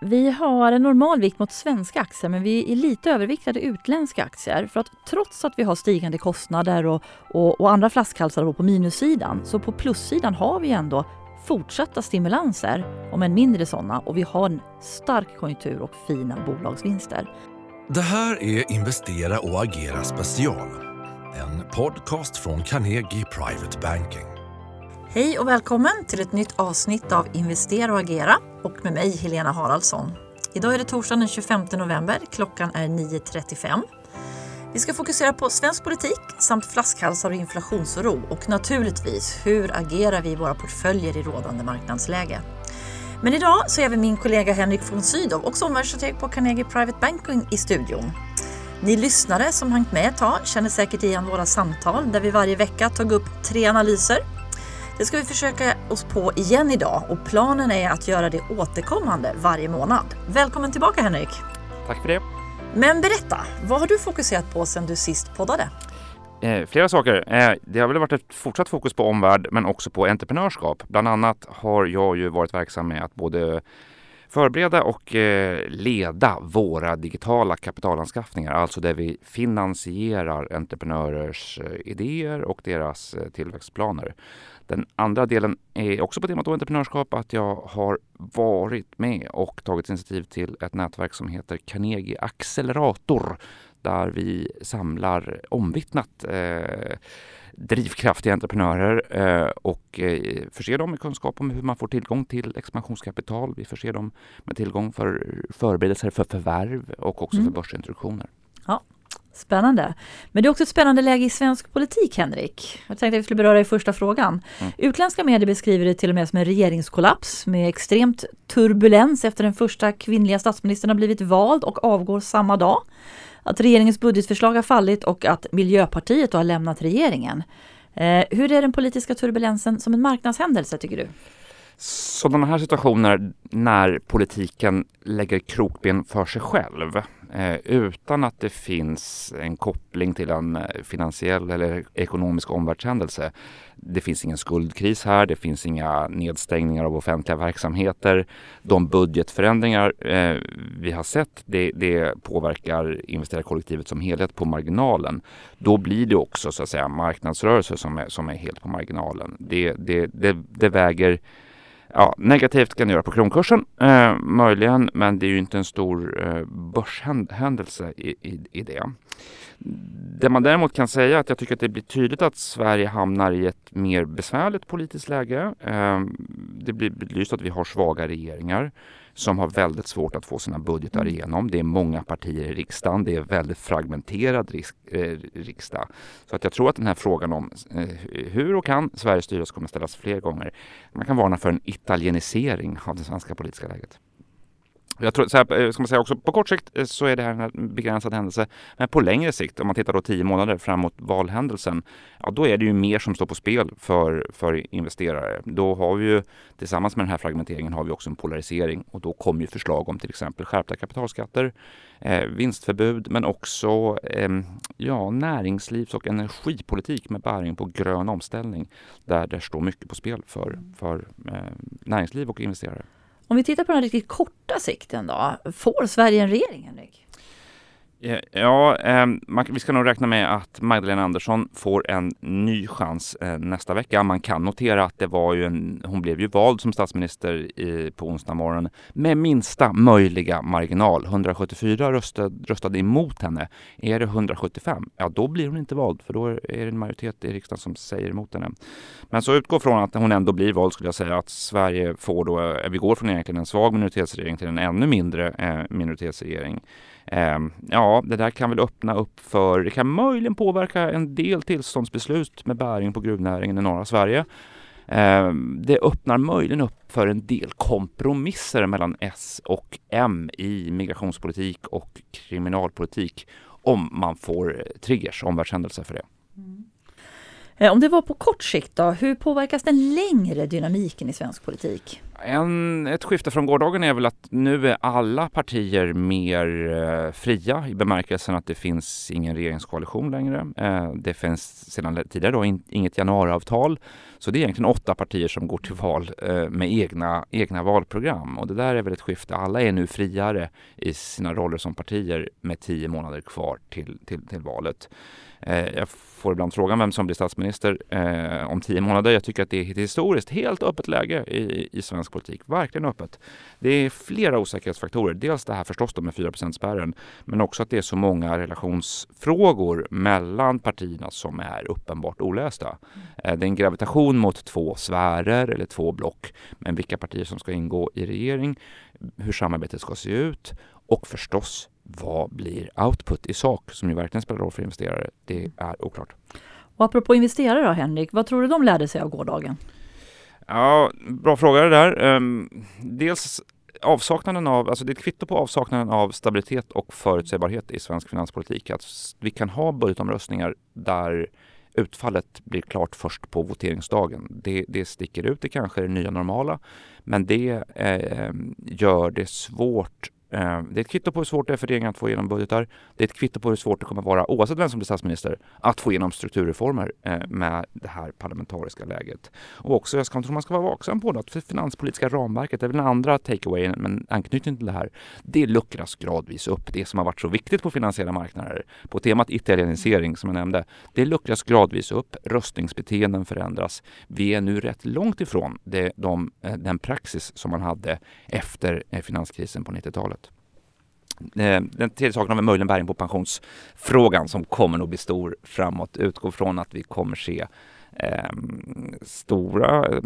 Vi har en normal vikt mot svenska aktier men vi är lite överviktade utländska aktier. För att trots att vi har stigande kostnader och, och, och andra flaskhalsar på minussidan så på plussidan har vi ändå fortsatta stimulanser, om än mindre sådana, och vi har en stark konjunktur och fina bolagsvinster. Det här är Investera och agera special. En podcast från Carnegie Private Banking. Hej och välkommen till ett nytt avsnitt av Investera och agera och med mig Helena Haraldsson. Idag är det torsdagen den 25 november. Klockan är 9.35. Vi ska fokusera på svensk politik samt flaskhalsar och inflationsoro och naturligtvis hur agerar vi i våra portföljer i rådande marknadsläge. Men idag så är vi min kollega Henrik von Sydow, också omvärldsstrateg på Carnegie Private Banking i studion. Ni lyssnare som hängt med ett tag känner säkert igen våra samtal där vi varje vecka tagit upp tre analyser det ska vi försöka oss på igen idag och planen är att göra det återkommande varje månad. Välkommen tillbaka Henrik! Tack för det! Men berätta, vad har du fokuserat på sedan du sist poddade? Eh, flera saker. Eh, det har väl varit ett fortsatt fokus på omvärld men också på entreprenörskap. Bland annat har jag ju varit verksam med att både förbereda och eh, leda våra digitala kapitalanskaffningar, alltså där vi finansierar entreprenörers eh, idéer och deras eh, tillväxtplaner. Den andra delen är också på temat entreprenörskap att jag har varit med och tagit initiativ till ett nätverk som heter Carnegie Accelerator där vi samlar omvittnat eh, drivkraftiga entreprenörer eh, och eh, förser dem med kunskap om hur man får tillgång till expansionskapital. Vi förser dem med tillgång för förberedelser för förvärv och också mm. för börsintroduktioner. Ja, Spännande. Men det är också ett spännande läge i svensk politik, Henrik. Jag tänkte att vi skulle beröra i första frågan. Mm. Utländska medier beskriver det till och med som en regeringskollaps med extremt turbulens efter den första kvinnliga statsministern har blivit vald och avgår samma dag. Att regeringens budgetförslag har fallit och att Miljöpartiet har lämnat regeringen. Eh, hur är den politiska turbulensen som en marknadshändelse tycker du? Sådana här situationer när politiken lägger krokben för sig själv Eh, utan att det finns en koppling till en eh, finansiell eller ekonomisk omvärldshändelse. Det finns ingen skuldkris här, det finns inga nedstängningar av offentliga verksamheter. De budgetförändringar eh, vi har sett, det, det påverkar investerarkollektivet som helhet på marginalen. Då blir det också så att säga marknadsrörelser som är, som är helt på marginalen. Det, det, det, det väger Ja, negativt kan det göra på kronkursen, eh, möjligen, men det är ju inte en stor eh, börshändelse i, i, i, det. Det man däremot kan säga är att jag tycker att det blir tydligt att Sverige hamnar i ett mer besvärligt politiskt läge. Eh, det blir belyst att vi har svaga regeringar som har väldigt svårt att få sina budgetar mm. igenom. Det är många partier i riksdagen. Det är väldigt fragmenterad risk, eh, riksdag. Så att jag tror att den här frågan om eh, hur och kan Sverige styras kommer ställas fler gånger. Man kan varna för en italienisering av det svenska politiska läget. Jag tror, så här, eh, ska man säga också, på kort sikt eh, så är det här en begränsad händelse. Men på längre sikt, om man tittar då tio månader framåt valhändelsen, ja, då är det ju mer som står på spel för, för investerare. Då har vi ju tillsammans med den här fragmenteringen har vi också en polarisering och då kommer ju förslag om till exempel skärpta kapitalskatter, eh, vinstförbud men också eh, ja, näringslivs och energipolitik med bäring på grön omställning där det står mycket på spel för, för eh, näringsliv och investerare. Om vi tittar på den riktigt korta sikten då, får Sverige en regering? Eh, ja, eh, man, vi ska nog räkna med att Magdalena Andersson får en ny chans eh, nästa vecka. Man kan notera att det var ju en, hon blev ju vald som statsminister i, på onsdag morgon med minsta möjliga marginal. 174 röstade, röstade emot henne. Är det 175, ja då blir hon inte vald för då är det en majoritet i riksdagen som säger emot henne. Men så utgår från att hon ändå blir vald skulle jag säga att Sverige får då, eh, vi går från egentligen en svag minoritetsregering till en ännu mindre eh, minoritetsregering. Ehm, ja, det där kan väl öppna upp för, det kan möjligen påverka en del tillståndsbeslut med bäring på gruvnäringen i norra Sverige. Ehm, det öppnar möjligen upp för en del kompromisser mellan S och M i migrationspolitik och kriminalpolitik om man får triggers, omvärldshändelser för det. Mm. Eh, om det var på kort sikt då, hur påverkas den längre dynamiken i svensk politik? En, ett skifte från gårdagen är väl att nu är alla partier mer eh, fria i bemärkelsen att det finns ingen regeringskoalition längre. Eh, det finns sedan tidigare då in, inget januariavtal. Så det är egentligen åtta partier som går till val eh, med egna, egna valprogram. Och det där är väl ett skifte. Alla är nu friare i sina roller som partier med tio månader kvar till, till, till valet. Eh, jag får ibland frågan vem som blir statsminister eh, om tio månader. Jag tycker att det är ett historiskt helt öppet läge i, i svensk politik. Verkligen öppet. Det är flera osäkerhetsfaktorer. Dels det här förstås då med 4 spärren men också att det är så många relationsfrågor mellan partierna som är uppenbart olösta. Eh, det är en gravitation mot två sfärer eller två block. Men vilka partier som ska ingå i regering, hur samarbetet ska se ut och förstås vad blir output i sak som ju verkligen spelar roll för investerare? Det är oklart. Och apropå investerare då Henrik, vad tror du de lärde sig av gårdagen? Ja, bra fråga det där. Um, dels avsaknaden av, alltså det är ett kvitto på avsaknaden av stabilitet och förutsägbarhet i svensk finanspolitik. Att vi kan ha budgetomröstningar där utfallet blir klart först på voteringsdagen. Det, det sticker ut, det kanske är det nya normala, men det eh, gör det svårt Eh, det är ett kvitto på hur svårt det är för regeringen att få igenom budgetar. Det är ett kvitto på hur svårt det kommer vara, oavsett vem som blir statsminister, att få igenom strukturreformer eh, med det här parlamentariska läget. Och också, jag tror man ska vara vaksam på det, att finanspolitiska ramverket, det är väl den andra takeawayen, men anknytning till det här, det luckras gradvis upp. Det som har varit så viktigt på finansiella marknader, på temat italienisering, som jag nämnde, det luckras gradvis upp. Röstningsbeteenden förändras. Vi är nu rätt långt ifrån det, de, eh, den praxis som man hade efter finanskrisen på 90-talet. Eh, den tredje saken har vi möjligen bäring på pensionsfrågan som kommer nog bli stor framåt. Utgår från att vi kommer se ehm, eh, stora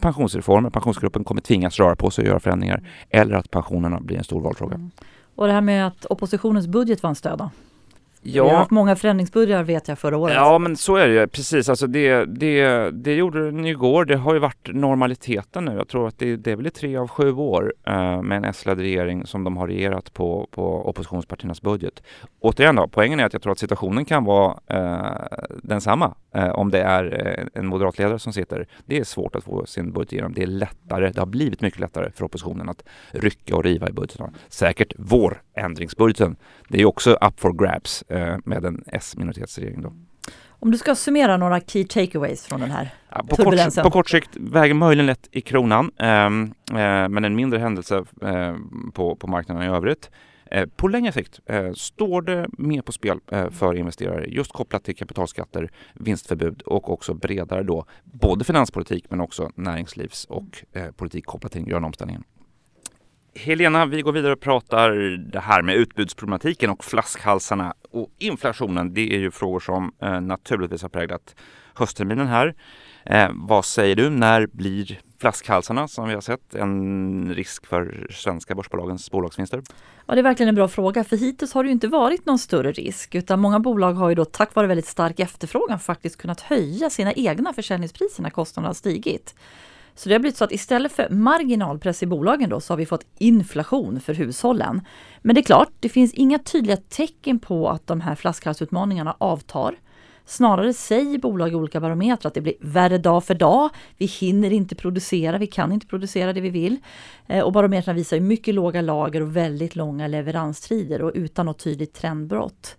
pensionsreformer. Pensionsgruppen kommer tvingas röra på sig och göra förändringar eller att pensionerna blir en stor valfråga. Mm. Och det här med att oppositionens budget var en stöd Ja. Vi har haft många förändringsbudgetar vet jag förra året. Ja men så är det ju precis. Alltså det, det, det gjorde den igår. Det har ju varit normaliteten nu. Jag tror att det, det är väl i tre av sju år eh, med en S-ledd regering som de har regerat på, på oppositionspartiernas budget. Återigen då, poängen är att jag tror att situationen kan vara eh, densamma eh, om det är eh, en moderatledare som sitter. Det är svårt att få sin budget igenom. Det är lättare, det har blivit mycket lättare för oppositionen att rycka och riva i budgeten. Säkert vår ändringsbudgeten. Det är också up for grabs med en S-minoritetsregering då. Om du ska summera några key takeaways från den här ja, på, kort, på kort sikt väger möjligen lätt i kronan, eh, eh, men en mindre händelse eh, på, på marknaden i övrigt. Eh, på längre sikt eh, står det mer på spel för investerare just kopplat till kapitalskatter, vinstförbud och också bredare då både finanspolitik men också näringslivs och politik kopplat till den gröna omställningen. Helena, vi går vidare och pratar det här med utbudsproblematiken och flaskhalsarna och inflationen. Det är ju frågor som eh, naturligtvis har präglat höstterminen här. Eh, vad säger du? När blir flaskhalsarna som vi har sett en risk för svenska börsbolagens bolagsvinster? Ja, det är verkligen en bra fråga, för hittills har det ju inte varit någon större risk, utan många bolag har ju då tack vare väldigt stark efterfrågan faktiskt kunnat höja sina egna försäljningspriser när kostnaderna har stigit. Så det har blivit så att istället för marginalpress i bolagen då så har vi fått inflation för hushållen. Men det är klart, det finns inga tydliga tecken på att de här flaskhalsutmaningarna avtar. Snarare säger bolag i olika barometrar att det blir värre dag för dag. Vi hinner inte producera, vi kan inte producera det vi vill. Eh, och barometrarna visar mycket låga lager och väldigt långa leveranstider och utan något tydligt trendbrott.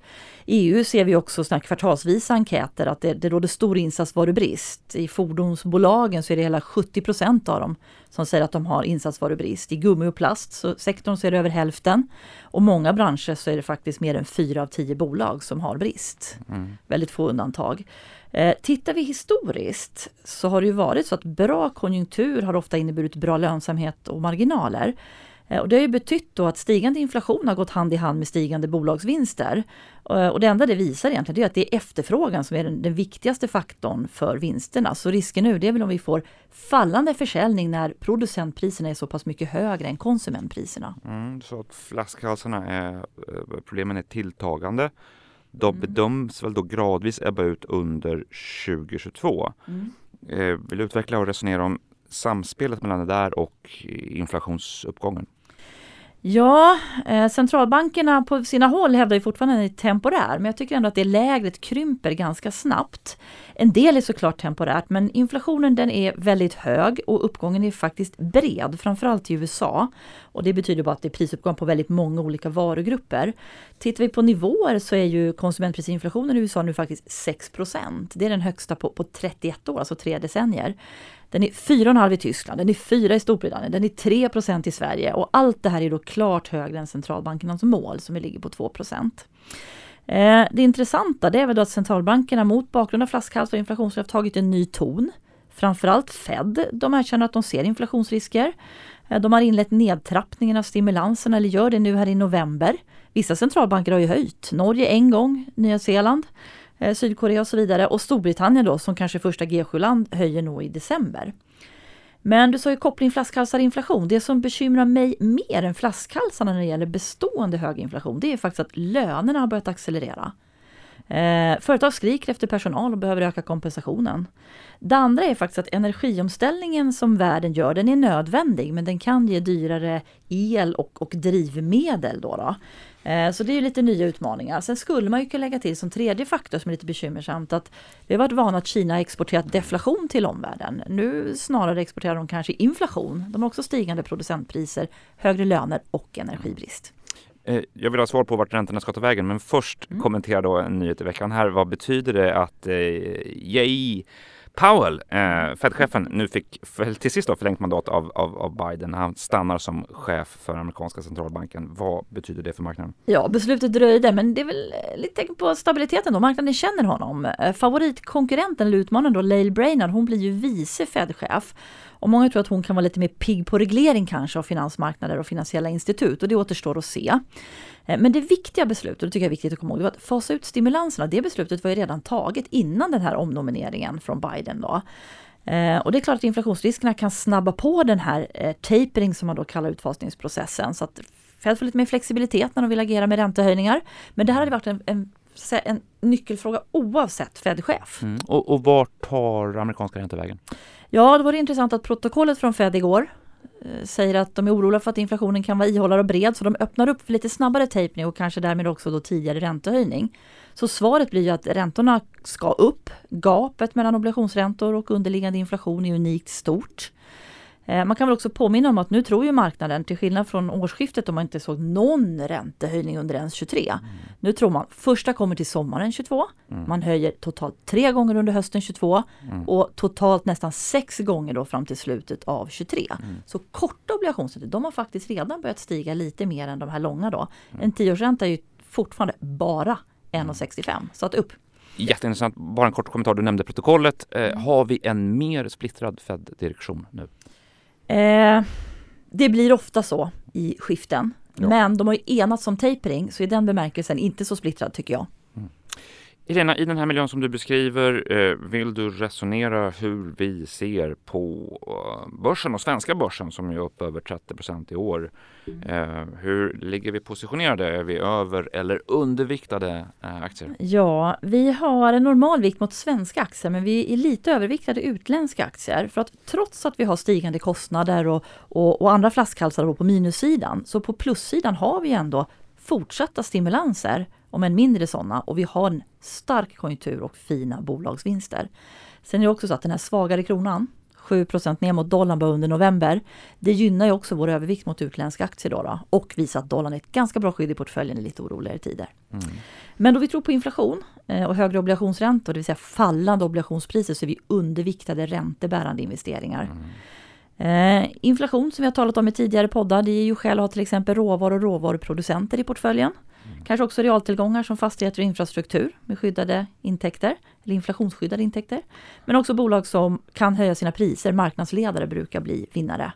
EU ser vi också såna kvartalsvisa enkäter att det, det råder stor insatsvarubrist. I fordonsbolagen så är det hela 70 procent av dem som säger att de har insatsvarubrist. I gummi och plast så så är det över hälften. Och många branscher så är det faktiskt mer än fyra av tio bolag som har brist. Mm. Väldigt få undantag. Eh, tittar vi historiskt så har det ju varit så att bra konjunktur har ofta inneburit bra lönsamhet och marginaler. Eh, och det har ju betytt då att stigande inflation har gått hand i hand med stigande bolagsvinster. Eh, och det enda det visar egentligen är att det är efterfrågan som är den, den, viktigaste faktorn för vinsterna. Så risken nu det är väl om vi får fallande försäljning när producentpriserna är så pass mycket högre än konsumentpriserna. Mm, så att flaskhalsarna är, eh, problemen är tilltagande. De mm. bedöms väl då gradvis ebba ut under 2022. Mm. vill du utveckla och resonera om samspelet mellan det där och inflationsuppgången? Ja, eh, centralbankerna på sina håll hävdar ju fortfarande att den är temporär, men jag tycker ändå att det lägret krymper ganska snabbt. En del är såklart temporärt, men inflationen den är väldigt hög och uppgången är faktiskt bred, framförallt i USA. Och det betyder bara att det är prisuppgång på väldigt många olika varugrupper. Tittar vi på nivåer så är ju konsumentprisinflationen i USA nu faktiskt 6% Det är den högsta på, på 31 år, alltså tre decennier. Den är 4,5 i Tyskland, den är 4 i Storbritannien, den är 3% i Sverige och allt det här är då klart högre än centralbankernas mål som ligger på 2 eh, Det intressanta det är väl då att centralbankerna mot bakgrund av flaskhalsar och inflationskrav tagit en ny ton. Framförallt Fed, de erkänner att de ser inflationsrisker. Eh, de har inlett nedtrappningen av stimulanserna, eller gör det nu här i november. Vissa centralbanker har ju höjt. Norge en gång, Nya Zeeland. Eh, Sydkorea och så vidare. Och Storbritannien då som kanske första G7-land höjer nog i december. Men du sa ju koppling flaskhalsar inflation. Det som bekymrar mig mer än flaskhalsarna när det gäller bestående hög inflation, det är faktiskt att lönerna har börjat accelerera. Eh, företag skriker efter personal och behöver öka kompensationen. Det andra är faktiskt att energiomställningen som världen gör, den är nödvändig men den kan ge dyrare el och, och drivmedel. Då, då. Eh, så det är lite nya utmaningar. Sen skulle man ju kunna lägga till som tredje faktor som är lite bekymmersamt att vi har varit vana att Kina exporterat deflation till omvärlden. Nu snarare exporterar de kanske inflation. De har också stigande producentpriser, högre löner och energibrist. Eh, jag vill ha svar på vart räntorna ska ta vägen, men först mm. kommentera då en nyhet i veckan här. Vad betyder det att eh, Jay Powell, eh, Fed-chefen, nu fick till sist då förlängt mandat av, av, av, Biden. Han stannar som chef för amerikanska centralbanken. Vad betyder det för marknaden? Ja, beslutet dröjde, men det är väl eh, lite tecken på stabiliteten då. Marknaden känner honom. Eh, favoritkonkurrenten eller utmanaren då, Lail Brainard, hon blir ju vice Fed-chef. Och många tror att hon kan vara lite mer pigg på reglering kanske av finansmarknader och finansiella institut och det återstår att se. Eh, men det viktiga beslutet, och det tycker jag är viktigt att komma ihåg, det var att fasa ut stimulanserna. Det beslutet var ju redan taget innan den här omnomineringen från Biden. Då. Eh, och det är klart att inflationsriskerna kan snabba på den här eh, tapering som man då kallar utfasningsprocessen. Så att Fed får lite mer flexibilitet när de vill agera med räntehöjningar. Men det här hade varit en, en, en nyckelfråga oavsett Fed-chef. Mm. Och, och vart tar amerikanska räntor vägen? Ja, då var det intressant att protokollet från Fed igår Eh, säger att de är oroliga för att inflationen kan vara ihållare och bred så de öppnar upp för lite snabbare tapering och kanske därmed också då tidigare räntehöjning. Så svaret blir ju att räntorna ska upp. Gapet mellan obligationsräntor och underliggande inflation är unikt stort. Eh, man kan väl också påminna om att nu tror ju marknaden, till skillnad från årsskiftet då man inte såg någon räntehöjning under ens 23. Mm. Nu tror man första kommer till sommaren 22. Mm. Man höjer totalt tre gånger under hösten 22 mm. och totalt nästan sex gånger då fram till slutet av 23. Mm. Så korta obligationsräntor, de har faktiskt redan börjat stiga lite mer än de här långa då. Mm. En tioårsränta är ju fortfarande bara 1,65 mm. så att upp. Jätteintressant. Bara en kort kommentar. Du nämnde protokollet. Eh, har vi en mer splittrad Fed-direktion nu? Eh, det blir ofta så i skiften. Ja. Men de har ju enats om tapering, så i den bemärkelsen inte så splittrad tycker jag. Irena, i den här miljön som du beskriver, eh, vill du resonera hur vi ser på eh, börsen och svenska börsen som är upp över 30 procent i år. Eh, hur ligger vi positionerade? Är vi över eller underviktade eh, aktier? Ja, vi har en normal vikt mot svenska aktier men vi är lite överviktade utländska aktier. För att trots att vi har stigande kostnader och, och, och andra flaskhalsar på minussidan så på plussidan har vi ändå fortsatta stimulanser om än mindre sådana och vi har en stark konjunktur och fina bolagsvinster. Sen är det också så att den här svagare kronan, 7% ner mot dollarn bara under november, det gynnar ju också vår övervikt mot utländska aktier då, då och visar att dollarn är ett ganska bra skydd i portföljen i lite oroligare tider. Mm. Men då vi tror på inflation eh, och högre obligationsräntor, det vill säga fallande obligationspriser, så är vi underviktade räntebärande investeringar. Mm. Eh, inflation som vi har talat om i tidigare poddar, det är ju skäl att ha till exempel råvaror och råvaruproducenter i portföljen. Mm. Kanske också realtillgångar som fastigheter och infrastruktur med skyddade intäkter, eller inflationsskyddade intäkter. Men också bolag som kan höja sina priser, marknadsledare brukar bli vinnare.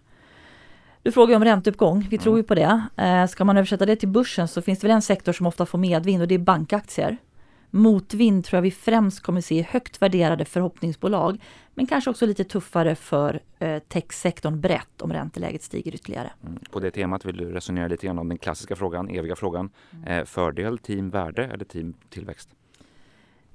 Du frågar om ränteuppgång, vi tror ju på det. Eh, ska man översätta det till börsen så finns det väl en sektor som ofta får medvind och det är bankaktier. Motvind tror jag vi främst kommer se i högt värderade förhoppningsbolag, men kanske också lite tuffare för eh, techsektorn brett om ränteläget stiger ytterligare. Mm. På det temat vill du resonera lite grann om den klassiska frågan, eviga frågan. Mm. Eh, fördel team värde eller team tillväxt?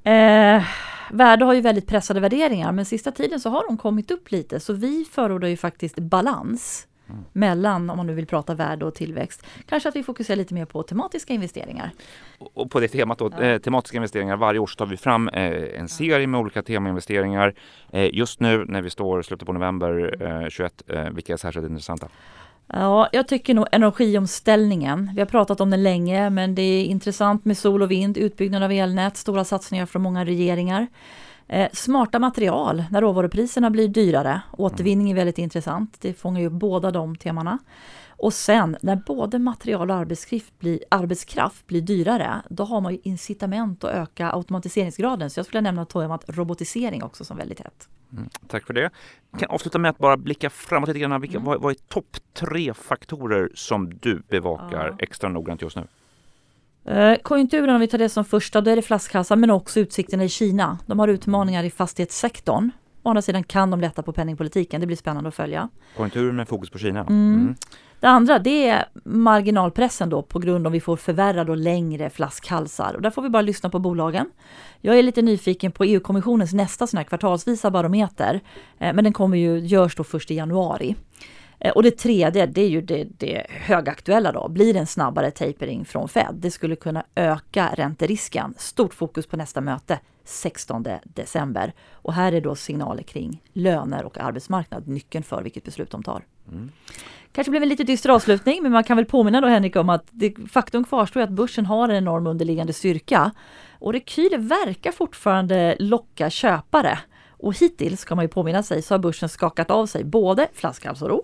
Eh, värde har ju väldigt pressade värderingar men sista tiden så har de kommit upp lite så vi förordar ju faktiskt balans. Mm. mellan, om man nu vill prata värde och tillväxt. Kanske att vi fokuserar lite mer på tematiska investeringar. Och på det temat då, ja. tematiska investeringar, varje år så tar vi fram en serie med olika temainvesteringar. just nu när vi står i slutet på november 21, vilka är särskilt intressanta? Ja, jag tycker nog energiomställningen. Vi har pratat om den länge, men det är intressant med sol och vind, utbyggnad av elnät, stora satsningar från många regeringar. Eh, smarta material när råvarupriserna blir dyrare. Återvinning är väldigt intressant. Det fångar ju båda de temana. Och sen när både material och arbetskraft blir, arbetskraft blir dyrare, då har man ju incitament att öka automatiseringsgraden. Så jag skulle nämna temat robotisering också som väldigt hett. Mm, tack för det. Jag kan avsluta med att bara blicka framåt lite grann. Vilka, mm. vad, vad, är topp tre faktorer som du bevakar ja. extra noggrant just nu? Eh, konjunkturen, om vi tar det som första, då är det flaskhalsar men också utsikterna i Kina. De har utmaningar i fastighetssektorn. Å andra sidan kan de lätta på penningpolitiken. Det blir spännande att följa. Konjunkturen med fokus på Kina. Mm. Mm. Det andra det är marginalpressen då på grund av vi får förvärrade och längre flaskhalsar. Och där får vi bara lyssna på bolagen. Jag är lite nyfiken på EU-kommissionens nästa sån kvartalsvisa barometer. Eh, men den kommer ju, görs då först i januari. Eh, och det tredje, det är ju det, det högaktuella då. Blir det en snabbare tapering från Fed? Det skulle kunna öka ränterisken. Stort fokus på nästa möte 16 december. Och här är då signaler kring löner och arbetsmarknad nyckeln för vilket beslut de tar. Mm. Kanske blev en lite dyster avslutning, men man kan väl påminna då Henrik om att det, faktum kvarstår att börsen har en enorm underliggande styrka. Och rekyler verkar fortfarande locka köpare. Och hittills, ska man ju påminna sig, så har börsen skakat av sig både flaskhalsoro,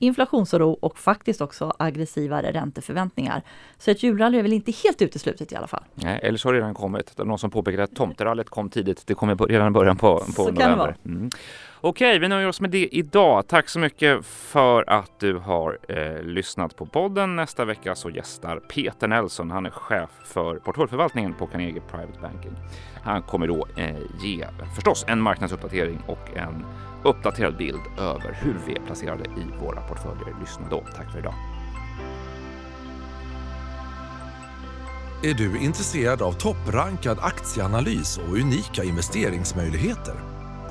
inflationsoro och faktiskt också aggressivare ränteförväntningar. Så ett julrally är väl inte helt uteslutet i alla fall. Nej, eller så har det redan kommit. Det någon som påpekade att tomterallyt kom tidigt. Det kom redan i början på, på så november. Mm. Okej, vi nöjer oss med det idag. Tack så mycket för att du har eh, lyssnat på podden. Nästa vecka så gästar Peter Nelson. Han är chef för portföljförvaltningen på Carnegie Private Banking. Han kommer då eh, ge förstås en marknadsuppdatering och en uppdaterad bild över hur vi är placerade i våra portföljer. Lyssna då. Tack för idag. Är du intresserad av topprankad aktieanalys och unika investeringsmöjligheter?